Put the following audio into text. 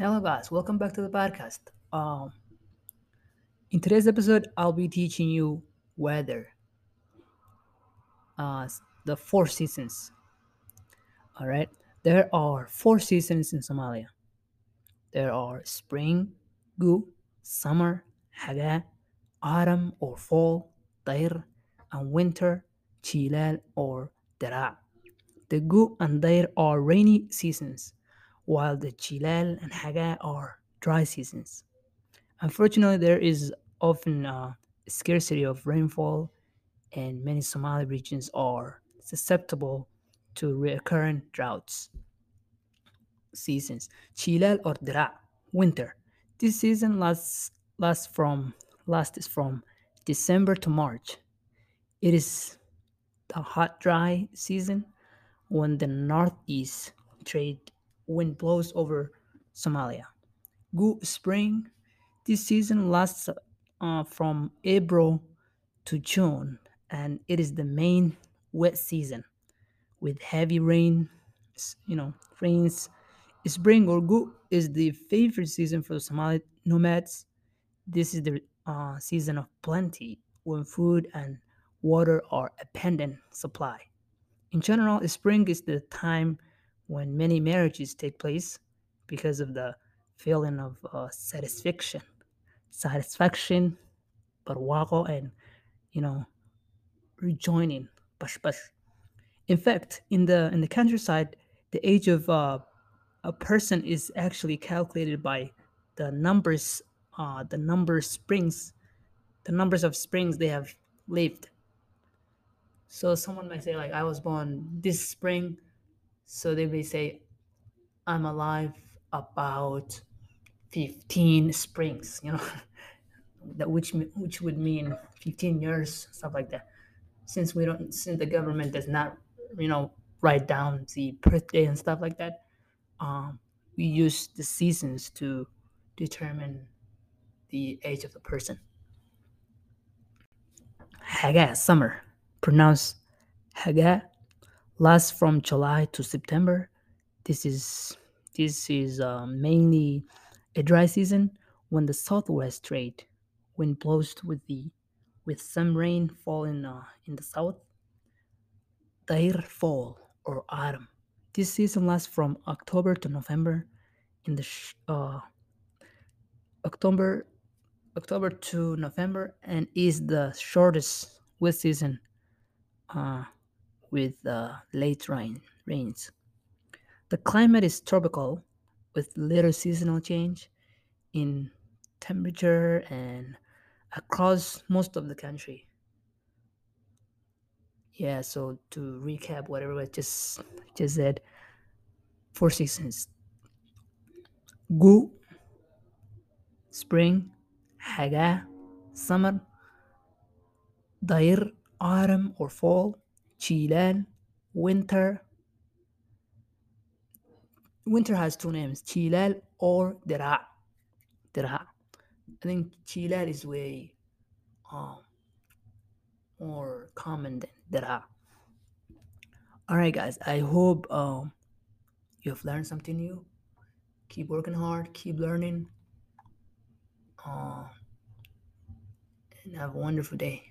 Hello, guys. Welcome back to the podcast. Um, in today's episode, I'll be teaching you weather, uh, the four seasons. All right. There are four seasons in Somalia. There are spring, gu, summer, haga, autumn or fall, dair, and winter, chilal or dara. The gu and dair are rainy seasons, while the chilal and haga are dry seasons. Unfortunately, there is often a scarcity of rainfall, and many Somali regions are susceptible to recurrent droughts. Seasons Chilal or Dra, winter. This season lasts lasts from lasts from December to March. It is the hot, dry season when the northeast trade wind blows over Somalia. Gu spring. This season lasts uh, from April to June, and it is the main wet season with heavy rain. You know, rains. Spring or Gu is the favorite season for the Somali nomads. This is the uh, season of plenty when food and water are abundant supply. In general, spring is the time when many marriages take place because of the feeling of uh, satisfaction, satisfaction, barwaco, and you know, rejoining, bash bash. In fact, in the in the countryside, the age of uh, a person is actually calculated by the numbers, uh, the number springs, the numbers of springs they have lived. So someone might say like, I was born this spring, so they may say I'm alive about 15 springs, you know, that which which would mean 15 years, stuff like that. Since we don't, since the government does not, you know, write down the birthday and stuff like that, um, we use the seasons to determine the age of the person. Haga, summer, pronounced Haga, lasts from July to September. This is this is uh, mainly a dry season when the southwest trade wind blows with the with some rain falling uh, in the south. Dair fall or autumn. This season lasts from October to November. In the sh- uh, October October to November and is the shortest wet season uh, with uh, late rain rains. The climate is tropical with little seasonal change in temperature and across most of the country. Yeah, so to recap whatever I just just said, four seasons: Gu, spring, Haga, summer, Dair, autumn or fall, Chilal, winter. Winter has two names: Chilal or Dera. Dera. I think Chilal is way um, more common than Dera. All right, guys. I hope um, you have learned something new. Keep working hard. Keep learning. Uh, and have a wonderful day.